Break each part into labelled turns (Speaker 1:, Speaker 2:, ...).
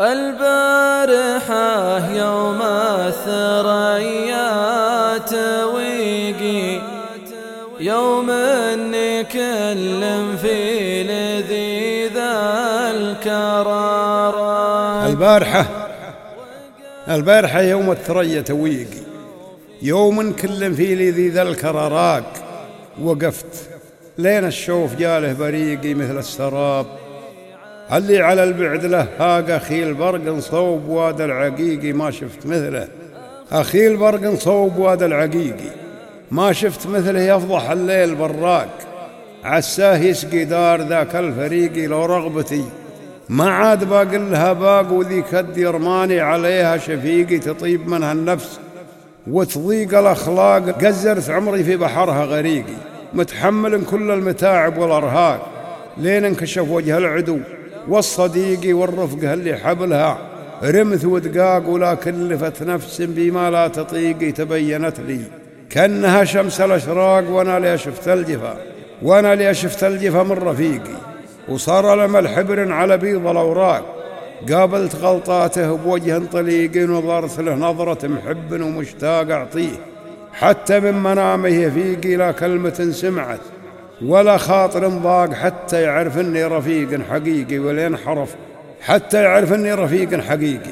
Speaker 1: البارحة يوم الثريا تويقي يوم نكلم في لذيذ الكرار
Speaker 2: البارحة البارحة يوم الثريا تويقي يوم كل في لذيذ الكراراق وقفت لين الشوف جاله بريقي مثل السراب. اللي على البعد له هاق أخي البرق صوب واد العقيقي ما شفت مثله. أخي البرق صوب واد العقيقي ما شفت مثله يفضح الليل براك عساه يسقي دار ذاك الفريقي لو رغبتي. ما عاد باقل لها باق وذي كد يرماني عليها شفيقي تطيب منها النفس. وتضيق الأخلاق قزرت عمري في بحرها غريقي. متحمل كل المتاعب والأرهاق. لين انكشف وجه العدو. والصديق والرفقة اللي حبلها. رمث ودقاق ولا كلفت نفس بما لا تطيق تبينت لي. كأنها شمس الأشراق وأنا لي شفت الجفا. وأنا لي شفت الجفا من رفيقي. وصار لمل حبر على بيض الأوراق. قابلت غلطاته بوجه طليق ونظرت له نظرة محب ومشتاق أعطيه. حتى من منامه يفيقي لا كلمة سمعت. ولا خاطر ضاق حتى يعرف إني رفيق حقيقي ولينحرف حتى يعرف إني رفيق حقيقي.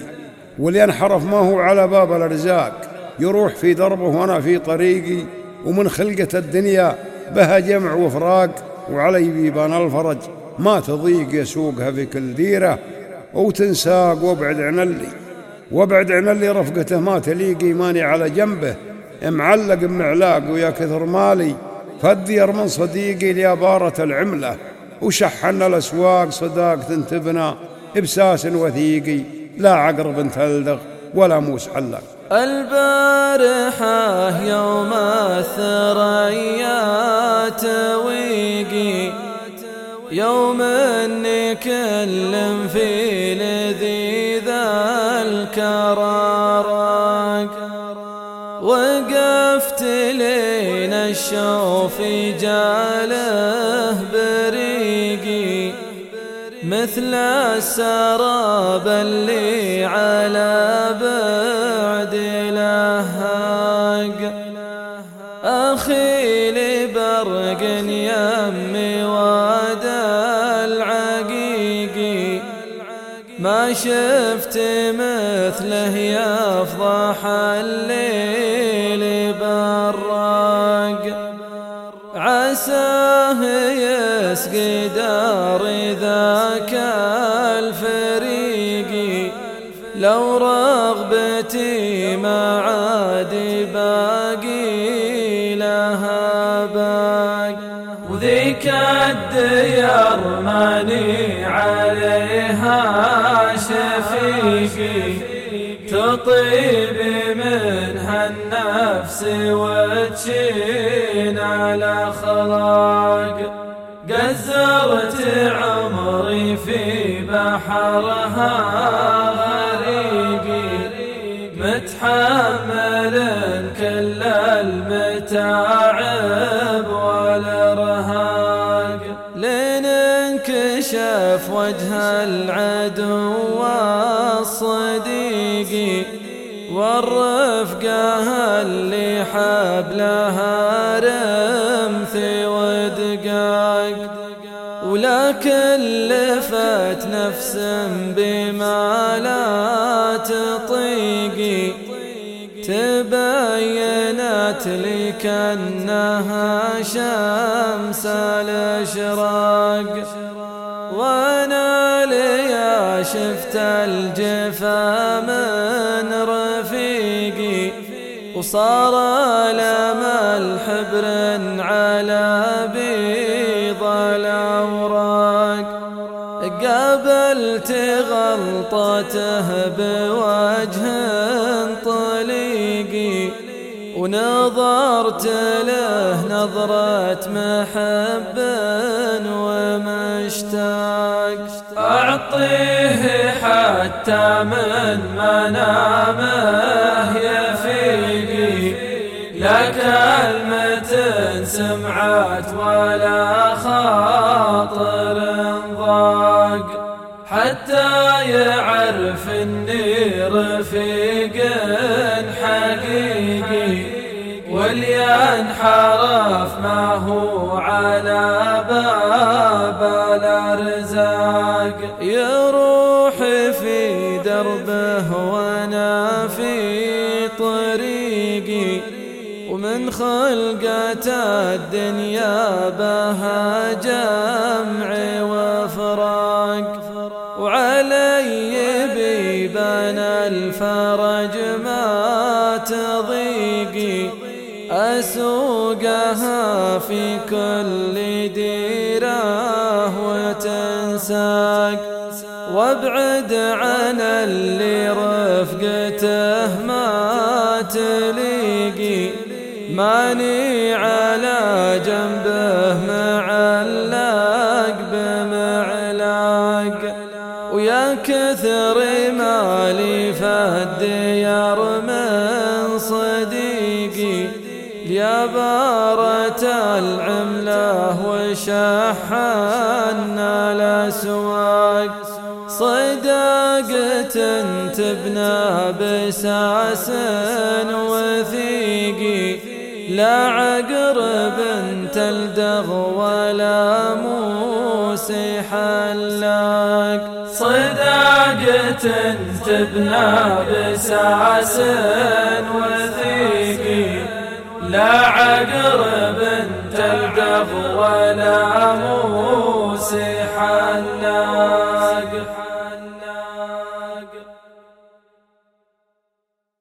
Speaker 2: ولينحرف ما هو على باب الأرزاق. يروح في دربه وأنا في طريقي ومن خلقة الدنيا بها جمع وفراق وعلي بيبان الفرج. ما تضيق يسوقها في كل ديرة وتنساق وابعد عن اللي. وابعد عن اللي رفقته ما تليق إيماني على جنبه. معلق بمعلاق ويا كثر مالي. فدير من صديقي ليبارة العملة وشحن الأسواق صداق تنتبنا إبساس وثيقي لا عقرب تلدغ ولا موس حلق
Speaker 1: البارحة يوم الثريا تويقي يوم نكلم في لذيذ الكرارق وقفت لين الشوف جاله بريقي مثل السراب اللي على بعد لهاق أخي لبرق يمي واد العقيقي ما شفت مثله يفضح الليل. يسقي ذاك الفريق. لو رغبتي ما عاد باقي لها باق وذيك الديار ماني عليها شفيقي. تطيب منها النفس وتشين على خلاق قزرت عمري في بحرها غريقي متحمل كل المتاعب والارهاق. لين انكشف وجه العدو الصديقي والرفقة اللي حبلها نفس بما لا تطيقي. تبينت لي كأنها شمس الأشراق. وأنا لي شفت الجفا من رفيقي. وصار الامل حبر على قابلت غلطته بوجه طليقي ونظرت له نظرة محب ومشتاق أعطيه حتى من منامه يفيقي لا كلمة سمعت ولا خاطر
Speaker 3: رفيق حقيقي واللي انحرف ما هو على باب الأرزاق.
Speaker 1: يا روحي في دربه وأنا في طريقي ومن خلقة الدنيا بها جمع وفراق. وعلي بيبان الفرج ما تضيقي أسوقها في كل ديره وتنساق. وابعد عن اللي رفقته ما تليقي ماني على جنبه معلق بمعلاق ويا كثر مالي فالديار من صديقي يا بارة العملة وشحنا الأسواق صداقة تبنى بساس وثيقي لا عقرب تلدغ ولا موسي حلاق
Speaker 3: تبنى بساس وثيقي لا عقرب تلدغ ولا موسي حلاق